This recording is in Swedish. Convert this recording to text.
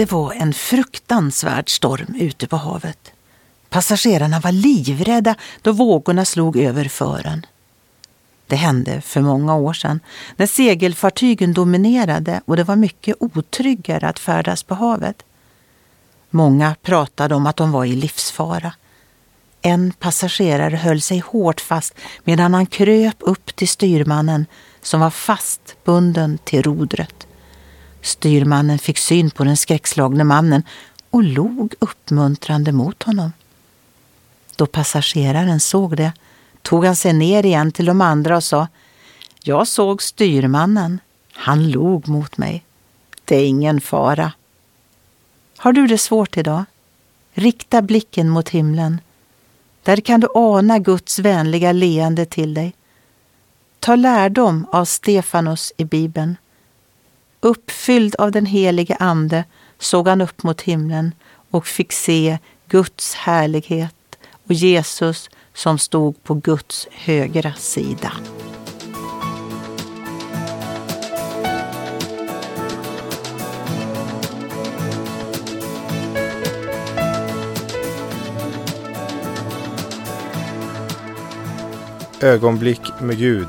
Det var en fruktansvärd storm ute på havet. Passagerarna var livrädda då vågorna slog över fören. Det hände för många år sedan när segelfartygen dominerade och det var mycket otryggare att färdas på havet. Många pratade om att de var i livsfara. En passagerare höll sig hårt fast medan han kröp upp till styrmannen som var fastbunden till rodret. Styrmannen fick syn på den skräckslagne mannen och log uppmuntrande mot honom. Då passageraren såg det tog han sig ner igen till de andra och sa Jag såg styrmannen. Han log mot mig. Det är ingen fara. Har du det svårt idag? Rikta blicken mot himlen. Där kan du ana Guds vänliga leende till dig. Ta lärdom av Stefanus i Bibeln. Uppfylld av den helige Ande såg han upp mot himlen och fick se Guds härlighet och Jesus som stod på Guds högra sida. Ögonblick med Gud